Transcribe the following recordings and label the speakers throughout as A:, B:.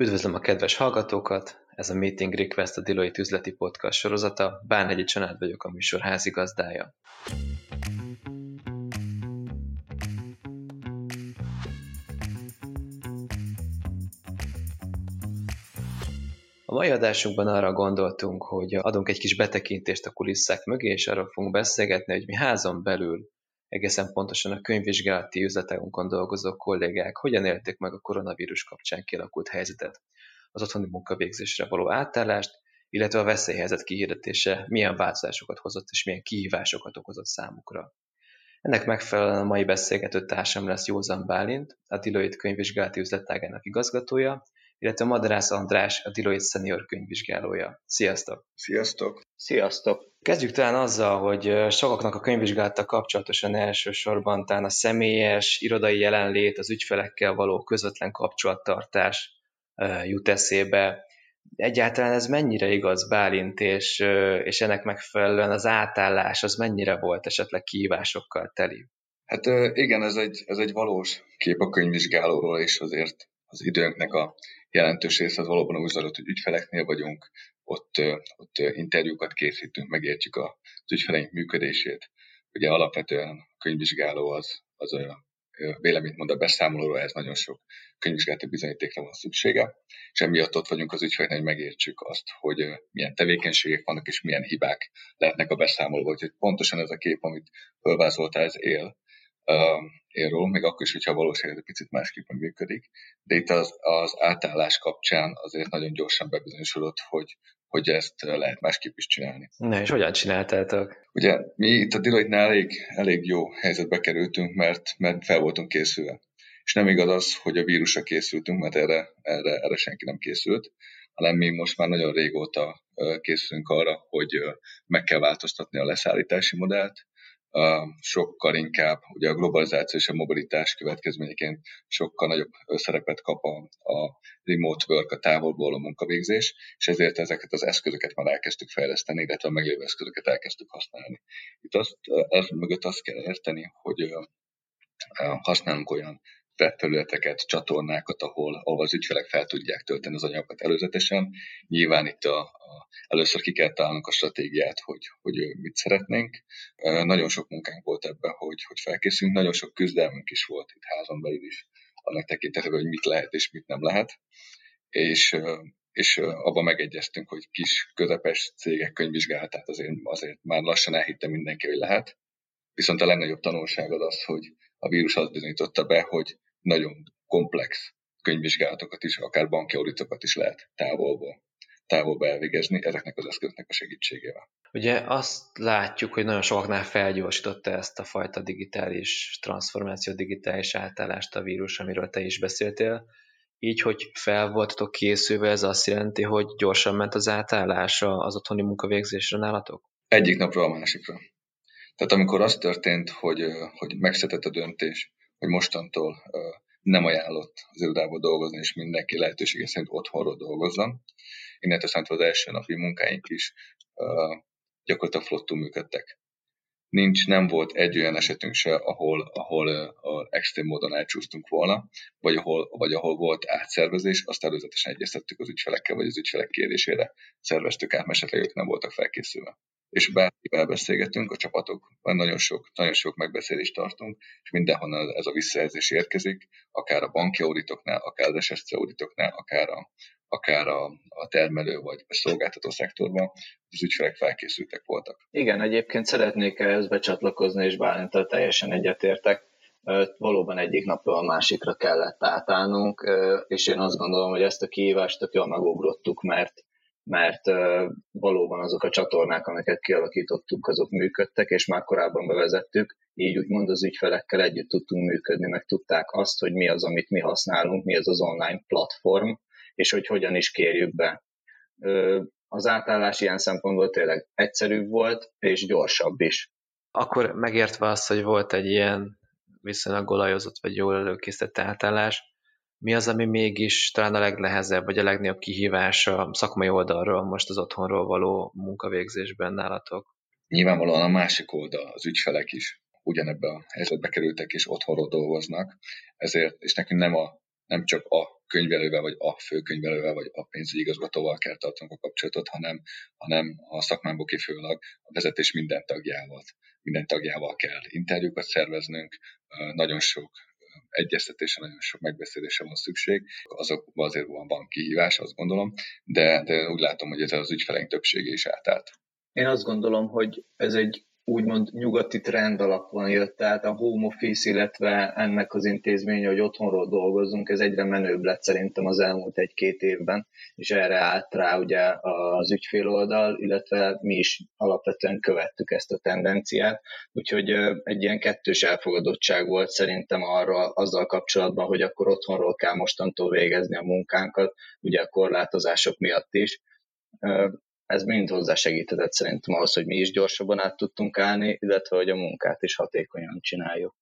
A: Üdvözlöm a kedves hallgatókat! Ez a Meeting Request a Deloitte üzleti podcast sorozata. Bánhegyi Csanád vagyok a műsor házigazdája. A mai adásunkban arra gondoltunk, hogy adunk egy kis betekintést a kulisszák mögé, és arról fogunk beszélgetni, hogy mi házon belül egészen pontosan a könyvvizsgálati üzleteunkon dolgozó kollégák hogyan élték meg a koronavírus kapcsán kialakult helyzetet, az otthoni munkavégzésre való átállást, illetve a veszélyhelyzet kihirdetése milyen változásokat hozott és milyen kihívásokat okozott számukra. Ennek megfelelően a mai beszélgető társam lesz Józan Bálint, a Deloitte könyvvizsgálati üzletágának igazgatója, illetve Madarász András, a Deloitte Senior könyvvizsgálója. Sziasztok!
B: Sziasztok!
C: Sziasztok!
A: Kezdjük talán azzal, hogy sokaknak a könyvvizsgálattal kapcsolatosan elsősorban talán a személyes, irodai jelenlét, az ügyfelekkel való közvetlen kapcsolattartás jut eszébe. Egyáltalán ez mennyire igaz Bálint, és, és ennek megfelelően az átállás az mennyire volt esetleg kihívásokkal teli?
B: Hát igen, ez egy, ez egy valós kép a könyvvizsgálóról, és azért az időnknek a jelentős része az valóban úgy zajlott, hogy ügyfeleknél vagyunk, ott, ott interjúkat készítünk, megértjük az ügyfeleink működését. Ugye alapvetően a könyvvizsgáló az, az a véleményt mond a beszámolóról, ez nagyon sok könyvvizsgálati bizonyítékra van szüksége, és emiatt ott vagyunk az ügyfeleknek, hogy megértsük azt, hogy milyen tevékenységek vannak, és milyen hibák lehetnek a beszámolóban. Úgyhogy pontosan ez a kép, amit fölvázolta, ez él érról, még akkor is, hogyha valóság egy picit másképpen működik. De itt az, az átállás kapcsán azért nagyon gyorsan bebizonyosodott, hogy, hogy ezt lehet másképp is csinálni.
A: Na, és hogyan csináltátok?
B: Ugye mi itt a Deloitte-nál elég, elég jó helyzetbe kerültünk, mert, mert fel voltunk készülve. És nem igaz az, hogy a vírusra készültünk, mert erre, erre, erre senki nem készült, hanem mi most már nagyon régóta készülünk arra, hogy meg kell változtatni a leszállítási modellt, sokkal inkább, ugye a globalizáció és a mobilitás következményeként sokkal nagyobb szerepet kap a, a remote work, a távolból a munkavégzés, és ezért ezeket az eszközöket már elkezdtük fejleszteni, illetve a meglévő eszközöket elkezdtük használni. Itt azt, ez mögött azt kell érteni, hogy használunk olyan felületeket, csatornákat, ahol, ahol az ügyfelek fel tudják tölteni az anyagokat előzetesen. Nyilván itt a, a, először ki kell találnunk a stratégiát, hogy, hogy mit szeretnénk. Nagyon sok munkánk volt ebben, hogy, hogy felkészülünk, nagyon sok küzdelmünk is volt itt házon belül is, annak tekintetében, hogy mit lehet és mit nem lehet. És, és abban megegyeztünk, hogy kis, közepes cégek könyvvizsgálatát azért, azért már lassan elhitte mindenki, hogy lehet. Viszont a legnagyobb tanulság az az, hogy a vírus azt bizonyította be, hogy nagyon komplex könyvvizsgálatokat is, akár banki auditokat is lehet távolból, távolba elvégezni ezeknek az eszköznek a segítségével.
A: Ugye azt látjuk, hogy nagyon sokaknál felgyorsította ezt a fajta digitális transformáció, digitális átállást a vírus, amiről te is beszéltél. Így, hogy fel voltatok készülve, ez azt jelenti, hogy gyorsan ment az átállás az otthoni munkavégzésre nálatok?
B: Egyik napról a másikra. Tehát amikor az történt, hogy, hogy megszületett a döntés, hogy mostantól nem ajánlott az irodából dolgozni, és mindenki lehetősége szerint otthonról dolgozzon. Innentől számítva az első napi munkáink is gyakorlatilag flottul működtek. Nincs, nem volt egy olyan esetünk se, ahol, ahol a extrém módon elcsúsztunk volna, vagy ahol, vagy ahol volt átszervezés, azt előzetesen egyeztettük az ügyfelekkel, vagy az ügyfelek kérésére szerveztük át, mert esetleg ők nem voltak felkészülve és bárkivel beszélgetünk, a csapatokban nagyon sok, nagyon sok megbeszélést tartunk, és mindenhonnan ez a visszajelzés érkezik, akár a banki auditoknál, akár az SSC auditoknál, akár a, akár a, a termelő vagy a szolgáltató szektorban, az ügyfelek felkészültek voltak.
C: Igen, egyébként szeretnék ehhez becsatlakozni, és Bálintal teljesen egyetértek. Valóban egyik napról a másikra kellett átállnunk, és én azt gondolom, hogy ezt a kihívást tök jól megugrottuk, mert mert valóban azok a csatornák, amiket kialakítottunk, azok működtek, és már korábban bevezettük, így úgymond az ügyfelekkel együtt tudtunk működni, meg tudták azt, hogy mi az, amit mi használunk, mi az az online platform, és hogy hogyan is kérjük be. Az átállás ilyen szempontból tényleg egyszerűbb volt, és gyorsabb is.
A: Akkor megértve azt, hogy volt egy ilyen viszonylag olajozott vagy jól előkészített átállás, mi az, ami mégis talán a legnehezebb, vagy a legnagyobb kihívás a szakmai oldalról, most az otthonról való munkavégzésben nálatok?
B: Nyilvánvalóan a másik oldal, az ügyfelek is ugyanebbe a helyzetbe kerültek és otthonról dolgoznak, ezért, és nekünk nem, a, nem csak a könyvelővel, vagy a főkönyvelővel, vagy a pénzügyi igazgatóval kell tartanunk a kapcsolatot, hanem, hanem a szakmámból kifőleg a vezetés minden tagjával, minden tagjával kell interjúkat szerveznünk, nagyon sok egyeztetése, nagyon sok megbeszélése van szükség, azokban azért van, van kihívás, azt gondolom, de, de úgy látom, hogy ez az ügyfeleink többsége is átállt.
C: Én azt gondolom, hogy ez egy úgymond nyugati trend alapon jött, tehát a home office, illetve ennek az intézménye, hogy otthonról dolgozzunk, ez egyre menőbb lett szerintem az elmúlt egy-két évben, és erre állt rá ugye az ügyféloldal, illetve mi is alapvetően követtük ezt a tendenciát, úgyhogy egy ilyen kettős elfogadottság volt szerintem arra azzal kapcsolatban, hogy akkor otthonról kell mostantól végezni a munkánkat, ugye a korlátozások miatt is ez mind hozzá segített szerintem ahhoz, hogy mi is gyorsabban át tudtunk állni, illetve hogy a munkát is hatékonyan csináljuk.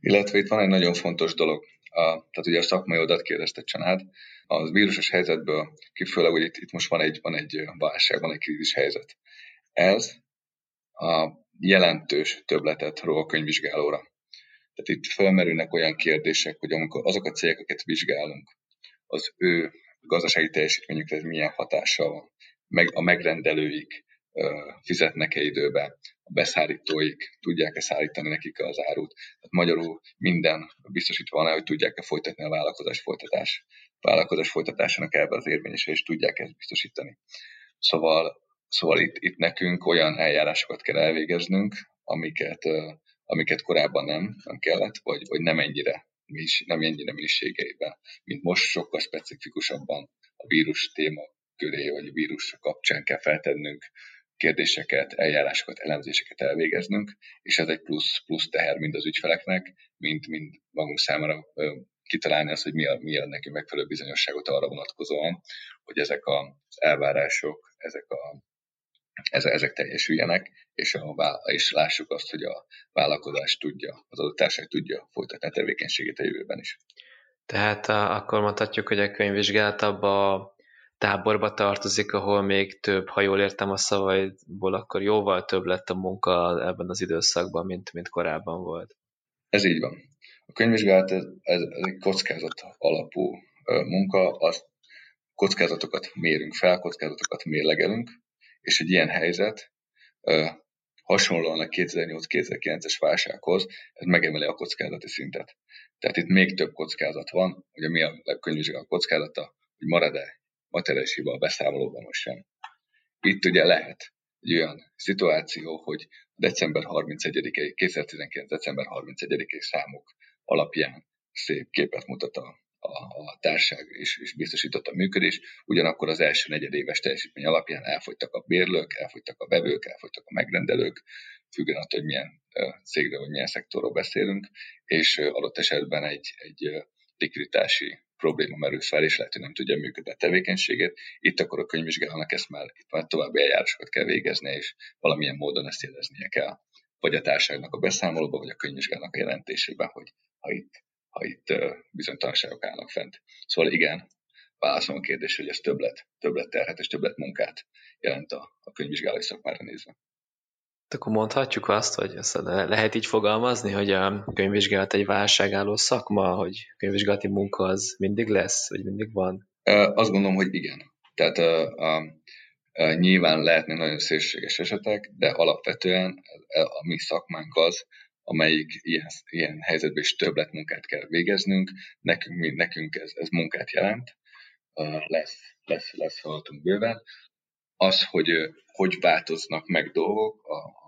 B: Illetve itt van egy nagyon fontos dolog, a, tehát ugye a szakmai oldalt kérdezte Csanád, az vírusos helyzetből kifőleg, hogy itt, itt most van egy, van egy válság, van egy krízis helyzet. Ez a jelentős többletet ró a könyvvizsgálóra. Tehát itt felmerülnek olyan kérdések, hogy amikor azok a cégek, akiket vizsgálunk, az ő gazdasági teljesítményükre milyen hatással van meg a megrendelőik fizetnek-e időbe, a beszállítóik tudják-e szállítani nekik az árut. Tehát magyarul minden biztosítva van hogy tudják-e folytatni a vállalkozás folytatás. Vállalkozás folytatásának ebben az érvényese, és tudják ezt biztosítani. Szóval, szóval itt, itt nekünk olyan eljárásokat kell elvégeznünk, amiket, amiket korábban nem, nem kellett, vagy, vagy nem ennyire nem ennyire minőségeiben, mint most sokkal specifikusabban a vírus téma köré, vagy vírus kapcsán kell feltennünk kérdéseket, eljárásokat, elemzéseket elvégeznünk, és ez egy plusz, plusz teher mind az ügyfeleknek, mind, mind magunk számára kitalálni azt, hogy mi a, mi a neki megfelelő bizonyosságot arra vonatkozóan, hogy ezek az elvárások, ezek, a, ezek teljesüljenek, és, a, és lássuk azt, hogy a vállalkozás tudja, az adott társaság tudja folytatni a tevékenységét a jövőben is.
A: Tehát akkor mondhatjuk, hogy a könyvvizsgálat abba táborba tartozik, ahol még több, ha jól értem a szavaidból, akkor jóval több lett a munka ebben az időszakban, mint, mint korábban volt.
B: Ez így van. A könyvvizsgálat ez, ez, ez egy kockázat alapú munka, az kockázatokat mérünk fel, kockázatokat mérlegelünk, és egy ilyen helyzet hasonlóan a 2008-2009-es válsághoz, ez megemeli a kockázati szintet. Tehát itt még több kockázat van, hogy mi a könyvvizsgálat kockázata, hogy marad-e materiális hiba a beszámolóban most sem. Itt ugye lehet egy olyan szituáció, hogy december 31-i, 2019. december 31-i számok alapján szép képet mutat a, a, a társág és, és biztosított a működés, ugyanakkor az első negyedéves teljesítmény alapján elfogytak a bérlők, elfogytak a vevők, elfogytak a megrendelők, függően attól, hogy milyen cégről vagy milyen szektorról beszélünk, és adott esetben egy, egy likviditási probléma merül fel, és lehet, hogy nem tudja működni a tevékenységét. Itt akkor a könyvvizsgálónak ezt már, itt már további eljárásokat kell végezni, és valamilyen módon ezt jeleznie kell. Vagy a társágnak a beszámolóban, vagy a könyvvizsgálónak a jelentésében, hogy ha itt, ha itt bizonytalanságok állnak fent. Szóval igen, válaszolom a kérdés, hogy ez többlet, többlet terhet és többlet munkát jelent a, a könyvvizsgálói szakmára nézve.
A: Akkor mondhatjuk azt, hogy ezt lehet így fogalmazni, hogy a könyvvizsgálat egy válságálló szakma, hogy könyvvizsgálati munka az mindig lesz, vagy mindig van?
B: Azt gondolom, hogy igen. Tehát a, a, a, nyilván lehetnek nagyon szélsőséges esetek, de alapvetően a, a mi szakmánk az, amelyik ilyen, ilyen helyzetben is többlet munkát kell végeznünk, nekünk, nekünk ez, ez munkát jelent, lesz, lesz, lesz feladatunk bőven. Az, hogy hogy változnak meg dolgok, a,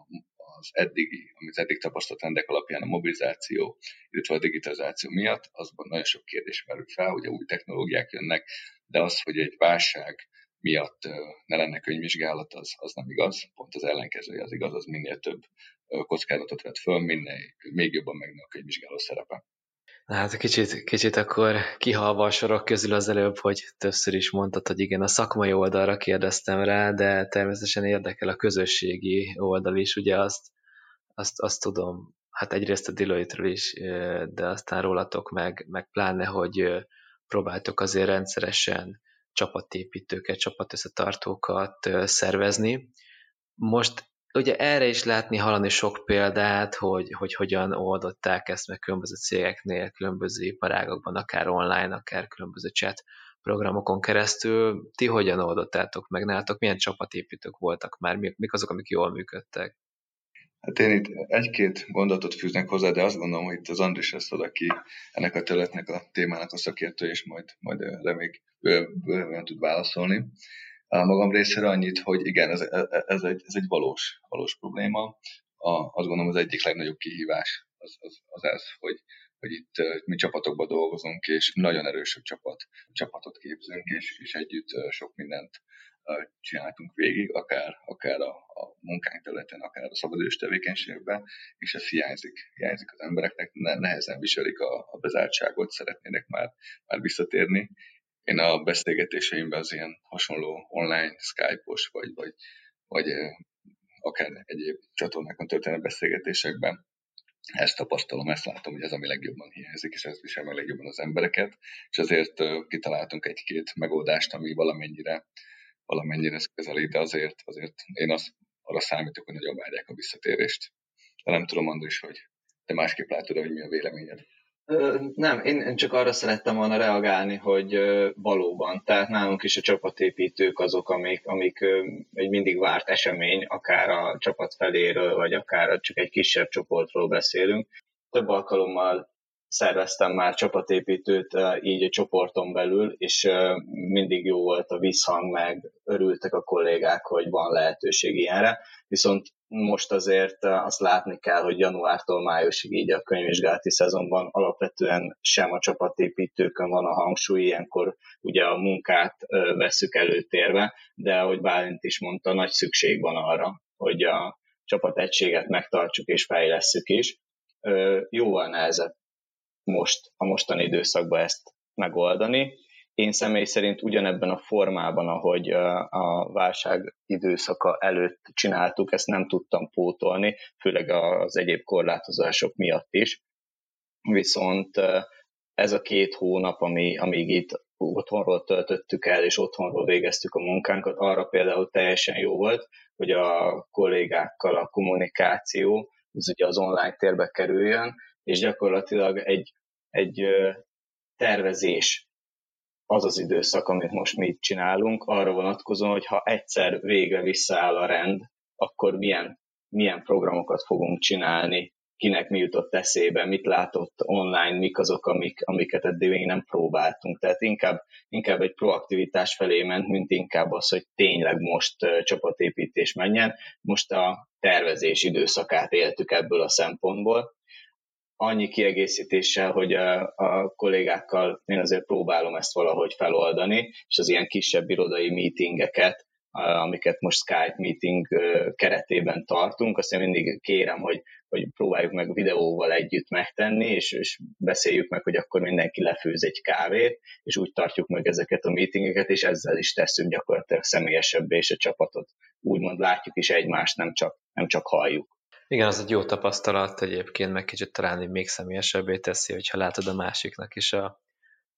B: az eddigi, amit eddig tapasztalt rendek alapján a mobilizáció, illetve a digitalizáció miatt, azban nagyon sok kérdés merül fel, hogy új technológiák jönnek, de az, hogy egy válság miatt ne lenne könyvvizsgálat, az, az nem igaz, pont az ellenkezője az igaz, az minél több kockázatot vett föl, minél még jobban megnő a könyvvizsgáló szerepe.
A: Hát kicsit, kicsit akkor kihalva a sorok közül az előbb, hogy többször is mondtad, hogy igen, a szakmai oldalra kérdeztem rá, de természetesen érdekel a közösségi oldal is, ugye azt, azt, azt tudom, hát egyrészt a Deloitte-ről is, de aztán rólatok meg, meg pláne, hogy próbáltok azért rendszeresen csapatépítőket, csapatösszetartókat szervezni. Most ugye erre is látni, hallani sok példát, hogy, hogy hogyan oldották ezt meg különböző cégeknél, különböző iparágokban, akár online, akár különböző chat programokon keresztül. Ti hogyan oldottátok meg nálatok? Milyen csapatépítők voltak már? Mik azok, amik jól működtek?
B: Hát én itt egy-két gondolatot fűznek hozzá, de azt gondolom, hogy itt az Andris lesz az, aki ennek a területnek a témának a szakértő, és majd, majd erre még tud válaszolni. Magam részéről annyit, hogy igen, ez, ez, egy, ez egy valós, valós probléma. A, azt gondolom az egyik legnagyobb kihívás az, az, az ez, hogy, hogy itt mi csapatokban dolgozunk, és nagyon erős csapat, csapatot képzünk, és, és együtt sok mindent csináltunk végig, akár, akár a, a munkánk területen, akár a szabadős tevékenységben, és ez hiányzik, hiányzik az embereknek, ne, nehezen viselik a, a bezártságot, szeretnének már, már visszatérni. Én a beszélgetéseimben az ilyen hasonló online, Skype-os, vagy, vagy, vagy akár egyéb csatornákon történő beszélgetésekben ezt tapasztalom, ezt látom, hogy ez ami legjobban hiányzik, és ez visel meg legjobban az embereket, és azért kitaláltunk egy-két megoldást, ami valamennyire valamennyire közelít, de azért, azért én azt, arra számítok, hogy nagyon várják a visszatérést. De nem tudom, Andris, hogy te másképp látod, hogy mi a véleményed.
C: Nem, én csak arra szerettem volna reagálni, hogy valóban, tehát nálunk is a csapatépítők azok, amik, amik egy mindig várt esemény, akár a csapat feléről, vagy akár csak egy kisebb csoportról beszélünk. Több alkalommal szerveztem már csapatépítőt így a csoporton belül, és mindig jó volt a visszhang, meg örültek a kollégák, hogy van lehetőség ilyenre. Viszont most azért azt látni kell, hogy januártól májusig így a könyvvizsgálati szezonban alapvetően sem a csapatépítőkön van a hangsúly, ilyenkor ugye a munkát veszük előtérbe, de ahogy Bálint is mondta, nagy szükség van arra, hogy a csapategységet megtartsuk és fejlesszük is. Jóval nehezebb most, a mostani időszakban ezt megoldani. Én személy szerint ugyanebben a formában, ahogy a válság időszaka előtt csináltuk, ezt nem tudtam pótolni, főleg az egyéb korlátozások miatt is. Viszont ez a két hónap, ami, amíg itt otthonról töltöttük el, és otthonról végeztük a munkánkat, arra például teljesen jó volt, hogy a kollégákkal a kommunikáció, ez ugye az online térbe kerüljön, és gyakorlatilag egy, egy tervezés az az időszak, amit most mi csinálunk, arra vonatkozóan, hogy ha egyszer végre visszaáll a rend, akkor milyen, milyen programokat fogunk csinálni, kinek mi jutott eszébe, mit látott online, mik azok, amik, amiket eddig még nem próbáltunk. Tehát inkább, inkább egy proaktivitás felé ment, mint inkább az, hogy tényleg most csapatépítés menjen. Most a tervezés időszakát éltük ebből a szempontból, annyi kiegészítéssel, hogy a, a kollégákkal én azért próbálom ezt valahogy feloldani, és az ilyen kisebb irodai meetingeket, amiket most Skype meeting keretében tartunk, azt én mindig kérem, hogy, hogy próbáljuk meg videóval együtt megtenni, és, és beszéljük meg, hogy akkor mindenki lefőz egy kávét, és úgy tartjuk meg ezeket a meetingeket, és ezzel is tesszük gyakorlatilag személyesebbé, és a csapatot úgymond látjuk is egymást, nem csak, nem csak halljuk.
A: Igen, az egy jó tapasztalat egyébként, meg kicsit talán még személyesebbé teszi, hogyha látod a másiknak is a,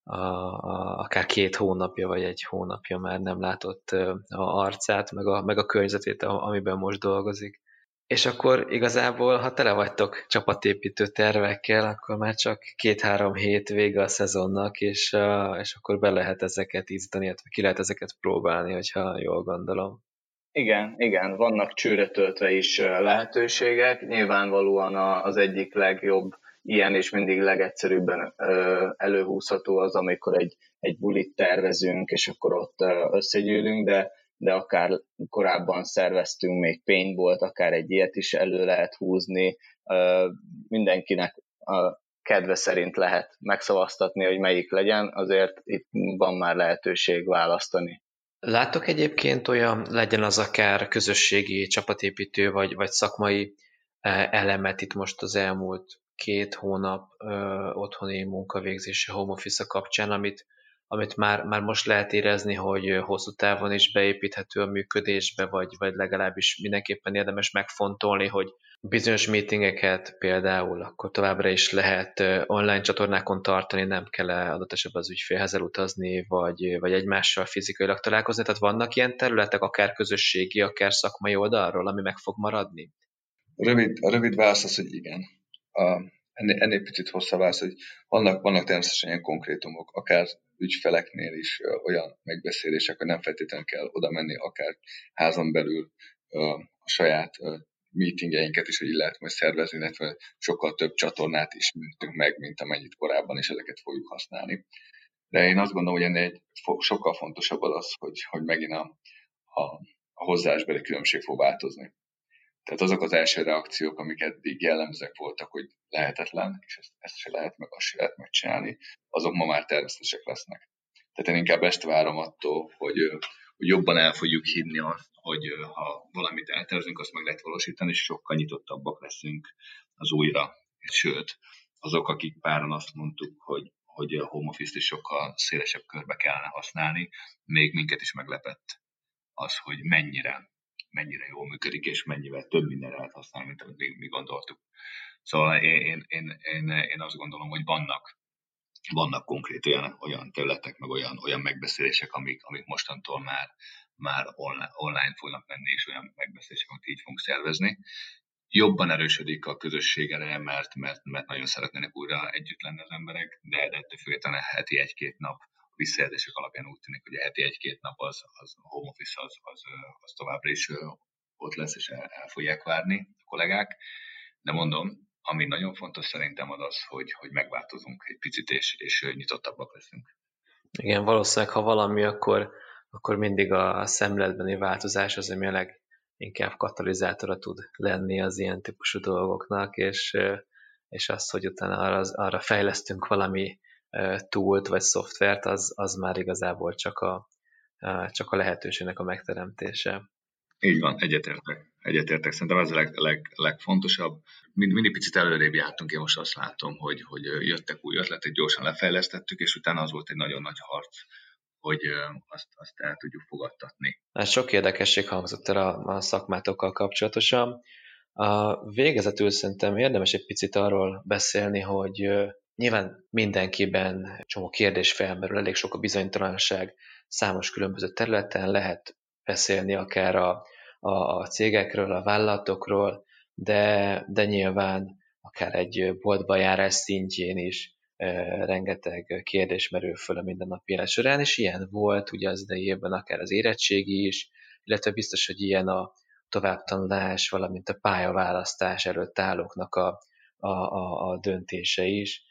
A: a, a, akár két hónapja, vagy egy hónapja már nem látott a arcát, meg a, meg a környezetét, amiben most dolgozik. És akkor igazából, ha tele vagytok csapatépítő tervekkel, akkor már csak két-három hét vége a szezonnak, és, és akkor be lehet ezeket ízítani, illetve ki lehet ezeket próbálni, hogyha jól gondolom.
C: Igen, igen, vannak csőre töltve is lehetőségek. Nyilvánvalóan az egyik legjobb ilyen és mindig legegyszerűbben előhúzható az, amikor egy, egy bulit tervezünk, és akkor ott összegyűlünk, de, de akár korábban szerveztünk még paintballt, akár egy ilyet is elő lehet húzni. Mindenkinek a kedve szerint lehet megszavaztatni, hogy melyik legyen, azért itt van már lehetőség választani.
A: Láttok egyébként olyan, legyen az akár közösségi csapatépítő, vagy, vagy szakmai e, elemet itt most az elmúlt két hónap ö, otthoni munkavégzése home office kapcsán, amit, amit már, már most lehet érezni, hogy hosszú távon is beépíthető a működésbe, vagy, vagy legalábbis mindenképpen érdemes megfontolni, hogy bizonyos meetingeket például akkor továbbra is lehet online csatornákon tartani, nem kell adott esetben az ügyfélhez elutazni, vagy, vagy egymással fizikailag találkozni. Tehát vannak ilyen területek, akár közösségi, akár szakmai oldalról, ami meg fog maradni?
B: Rövid, a rövid válasz az, hogy igen. Ennél, ennél picit hosszabb válasz, hogy vannak, vannak természetesen ilyen konkrétumok, akár ügyfeleknél is olyan megbeszélések, hogy nem feltétlenül kell oda menni, akár házon belül a saját meetingeinket is, hogy lehet majd szervezni, illetve sokkal több csatornát ismertünk meg, mint amennyit korábban, és ezeket fogjuk használni. De én azt gondolom, hogy ennél egy sokkal fontosabb az, hogy, hogy megint a, a, a hozzáásbeli különbség fog változni. Tehát azok az első reakciók, amik eddig jellemzőek voltak, hogy lehetetlen, és ezt, ezt se lehet, meg azt se lehet megcsinálni, azok ma már természetesek lesznek. Tehát én inkább ezt várom attól, hogy, hogy jobban el fogjuk hinni azt, hogy ha valamit eltervezünk, azt meg lehet valósítani, és sokkal nyitottabbak leszünk az újra. Sőt, azok, akik páran azt mondtuk, hogy, hogy a home office-t is sokkal szélesebb körbe kellene használni, még minket is meglepett az, hogy mennyire mennyire jól működik, és mennyivel több mindenre lehet használni, mint amit mi, mi gondoltuk. Szóval én, én, én, én, azt gondolom, hogy vannak, vannak konkrét olyan, olyan területek, meg olyan, olyan megbeszélések, amik, amik mostantól már, már online, online fognak menni, és olyan megbeszélések, amit így fogunk szervezni. Jobban erősödik a közösség ereje, mert, mert, mert nagyon szeretnének újra együtt lenni az emberek, de, de ettől függetlenül heti egy-két nap visszajelzések alapján úgy tűnik, hogy heti egy-két nap az, az home office az, az, az továbbra is ott lesz, és el, el fogják várni a kollégák. De mondom, ami nagyon fontos szerintem az az, hogy, hogy megváltozunk egy picit, és, és nyitottabbak leszünk.
A: Igen, valószínűleg, ha valami, akkor, akkor mindig a szemletbeni változás az, ami a leginkább katalizátora tud lenni az ilyen típusú dolgoknak, és, és az, hogy utána arra, arra fejlesztünk valami túlt vagy szoftvert, az, az már igazából csak a, csak a lehetőségnek a megteremtése.
B: Így van, egyetértek. Egyetértek. Szerintem ez a leg, leg, legfontosabb. Mind, mindig picit előrébb jártunk, én most azt látom, hogy, hogy jöttek új ötletek, gyorsan lefejlesztettük, és utána az volt egy nagyon nagy harc, hogy azt, azt el tudjuk fogadtatni.
A: Hát sok érdekesség hangzott el a, a szakmátokkal kapcsolatosan. A végezetül szerintem érdemes egy picit arról beszélni, hogy Nyilván mindenkiben csomó kérdés felmerül, elég sok a bizonytalanság, számos különböző területen lehet beszélni akár a, a, a cégekről, a vállalatokról, de, de nyilván akár egy boltba járás szintjén is e, rengeteg kérdés merül föl a mindennapi élet során, és ilyen volt ugye az idei évben akár az érettségi is, illetve biztos, hogy ilyen a továbbtanulás, valamint a pályaválasztás előtt állóknak a, a, a, a döntése is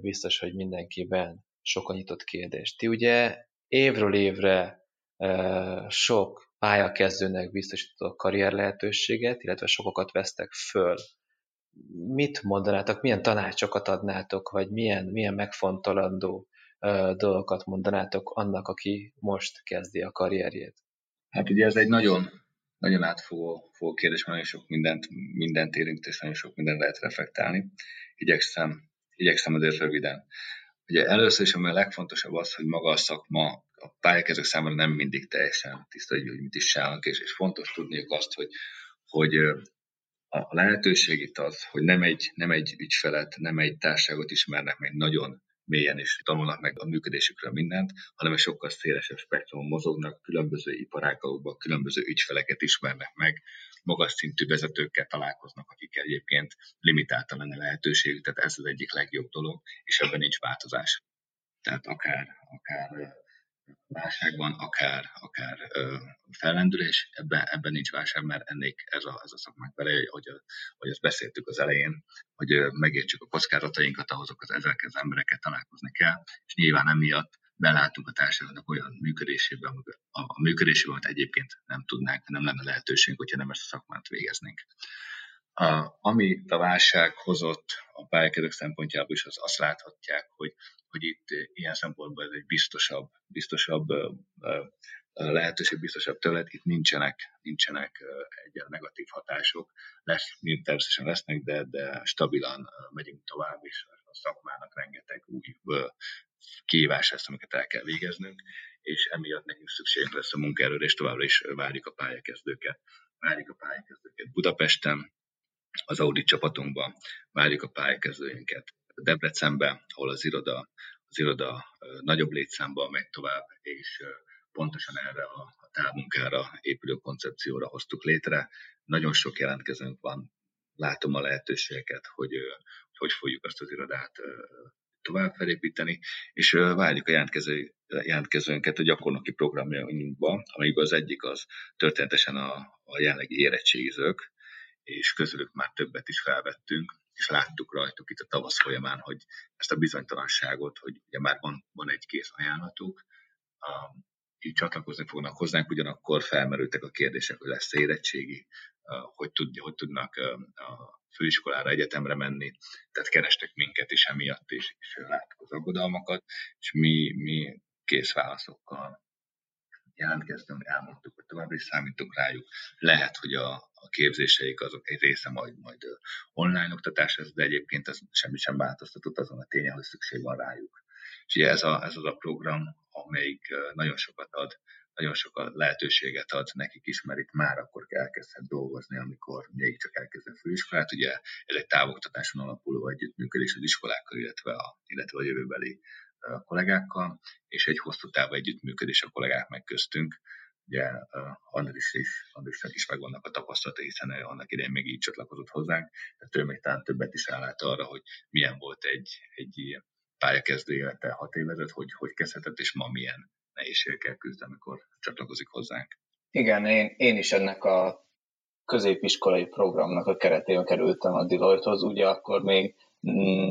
A: biztos, hogy mindenkiben sok a nyitott kérdés. Ti ugye évről évre sok pályakezdőnek biztosított karrier lehetőséget, illetve sokokat vesztek föl. Mit mondanátok, milyen tanácsokat adnátok, vagy milyen, milyen megfontolandó dolgokat mondanátok annak, aki most kezdi a karrierjét?
B: Hát ugye ez egy nagyon, nagyon átfogó kérdés, nagyon sok mindent, mindent érint, és nagyon sok mindent lehet reflektálni. Igyekszem igyekszem azért röviden. Ugye először is, ami a legfontosabb az, hogy maga a szakma a pályakezők számára nem mindig teljesen tiszta, hogy mit is csinálnak, és, és fontos tudniuk azt, hogy, hogy a lehetőség itt az, hogy nem egy, nem egy ügyfelet, nem egy társaságot ismernek meg nagyon mélyen és tanulnak meg a működésükről mindent, hanem egy sokkal szélesebb spektrumon mozognak, különböző iparágokban, különböző ügyfeleket ismernek meg, magas szintű vezetőkkel találkoznak, akik egyébként limitáltan lenne lehetőség, tehát ez az egyik legjobb dolog, és ebben nincs változás. Tehát akár, akár válságban, akár, akár ö, fellendülés, ebben, ebben nincs válság, mert ennék ez a, ez a szakmák vele, hogy, hogy azt beszéltük az elején, hogy megértsük a kockázatainkat, ahhoz az ezekkel az embereket találkozni kell, és nyilván emiatt belátunk a társadalomnak olyan működésébe, a, a működésébe, amit egyébként nem tudnánk, nem lenne lehetőségünk, hogyha nem ezt a szakmát végeznénk. A, ami a válság hozott a pályakedők szempontjából is, az azt láthatják, hogy, hogy itt ilyen szempontból ez egy biztosabb, biztosabb lehetőség, biztosabb terület, itt nincsenek, nincsenek egy negatív hatások, lesz, természetesen lesznek, de, de stabilan megyünk tovább, és a szakmának rengeteg új kihívás lesz, amiket el kell végeznünk, és emiatt nekünk szükségünk lesz a munkaerőre, és továbbra is várjuk a pályakezdőket. Várjuk a pályakezdőket Budapesten, az audit csapatunkban, várjuk a pályakezdőinket Debrecenbe, ahol az iroda, az iroda nagyobb létszámban megy tovább, és pontosan erre a, a távmunkára épülő koncepcióra hoztuk létre. Nagyon sok jelentkezőnk van, látom a lehetőségeket, hogy hogy fogjuk azt az irodát tovább felépíteni, és várjuk a jelentkező, jelentkezőnket a gyakornoki programjainkba, amelyikben az egyik az történetesen a, a jelenlegi érettségizők, és közülük már többet is felvettünk, és láttuk rajtuk itt a tavasz folyamán, hogy ezt a bizonytalanságot, hogy ugye már van, van egy kész ajánlatuk, a, így csatlakozni fognak hozzánk, ugyanakkor felmerültek a kérdések, hogy lesz érettségi, hogy, tud, hogy tudnak a főiskolára, egyetemre menni, tehát kerestek minket is emiatt, és, és láttuk az aggodalmakat, és mi, mi kész válaszokkal jelentkeztünk, elmondtuk, hogy továbbra is számítunk rájuk. Lehet, hogy a, a képzéseik azok egy része majd, majd online oktatás lesz, de egyébként ez semmi sem változtatott azon a tényen, hogy szükség van rájuk. És ugye ez, a, ez az a program, amelyik nagyon sokat ad nagyon sok lehetőséget ad nekik is, mert itt már akkor elkezdhet dolgozni, amikor még csak elkezd a főiskolát. Ugye ez egy távoktatáson alapuló együttműködés az iskolákkal, illetve a, illetve a jövőbeli kollégákkal, és egy hosszú távú együttműködés a kollégák meg köztünk. Ugye Andris is, Andrisnak is megvannak a tapasztalatai, hiszen annak idején még így csatlakozott hozzánk, tehát ő még talán többet is rálát arra, hogy milyen volt egy, egy pályakezdő élete hat évezet, hogy hogy kezdhetett, és ma milyen nehézségekkel küzd, amikor csatlakozik hozzánk.
C: Igen, én, én is ennek a középiskolai programnak a keretében kerültem a Deloitte-hoz, ugye akkor még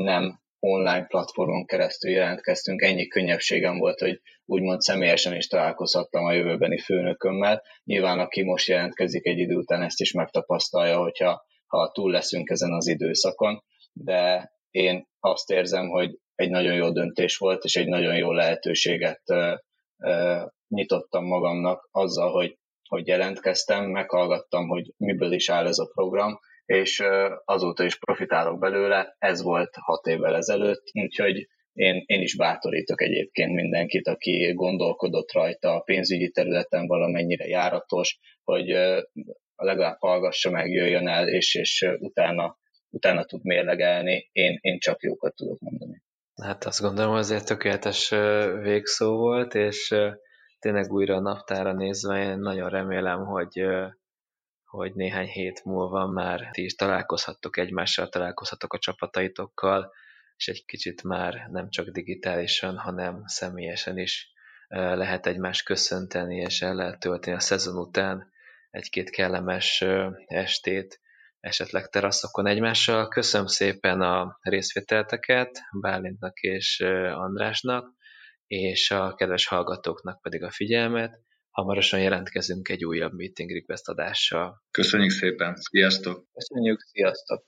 C: nem online platformon keresztül jelentkeztünk, ennyi könnyebbségem volt, hogy úgymond személyesen is találkozhattam a jövőbeni főnökömmel. Nyilván aki most jelentkezik egy idő után ezt is megtapasztalja, hogyha ha túl leszünk ezen az időszakon, de én azt érzem, hogy egy nagyon jó döntés volt, és egy nagyon jó lehetőséget nyitottam magamnak azzal, hogy, hogy jelentkeztem, meghallgattam, hogy miből is áll ez a program, és azóta is profitálok belőle, ez volt hat évvel ezelőtt, úgyhogy én, én is bátorítok egyébként mindenkit, aki gondolkodott rajta a pénzügyi területen valamennyire járatos, hogy legalább hallgassa meg, jöjjön el, és, és utána, utána tud mérlegelni. Én, én csak jókat tudok mondani.
A: Hát azt gondolom, azért tökéletes végszó volt, és tényleg újra a naptára nézve én nagyon remélem, hogy, hogy néhány hét múlva már ti is találkozhattok egymással, találkozhatok a csapataitokkal, és egy kicsit már nem csak digitálisan, hanem személyesen is lehet egymást köszönteni, és el lehet tölteni a szezon után egy-két kellemes estét, esetleg teraszokon egymással. Köszönöm szépen a részvételteket Bálintnak és Andrásnak, és a kedves hallgatóknak pedig a figyelmet. Hamarosan jelentkezünk egy újabb meeting request adással.
B: Köszönjük szépen, sziasztok!
C: Köszönjük, sziasztok!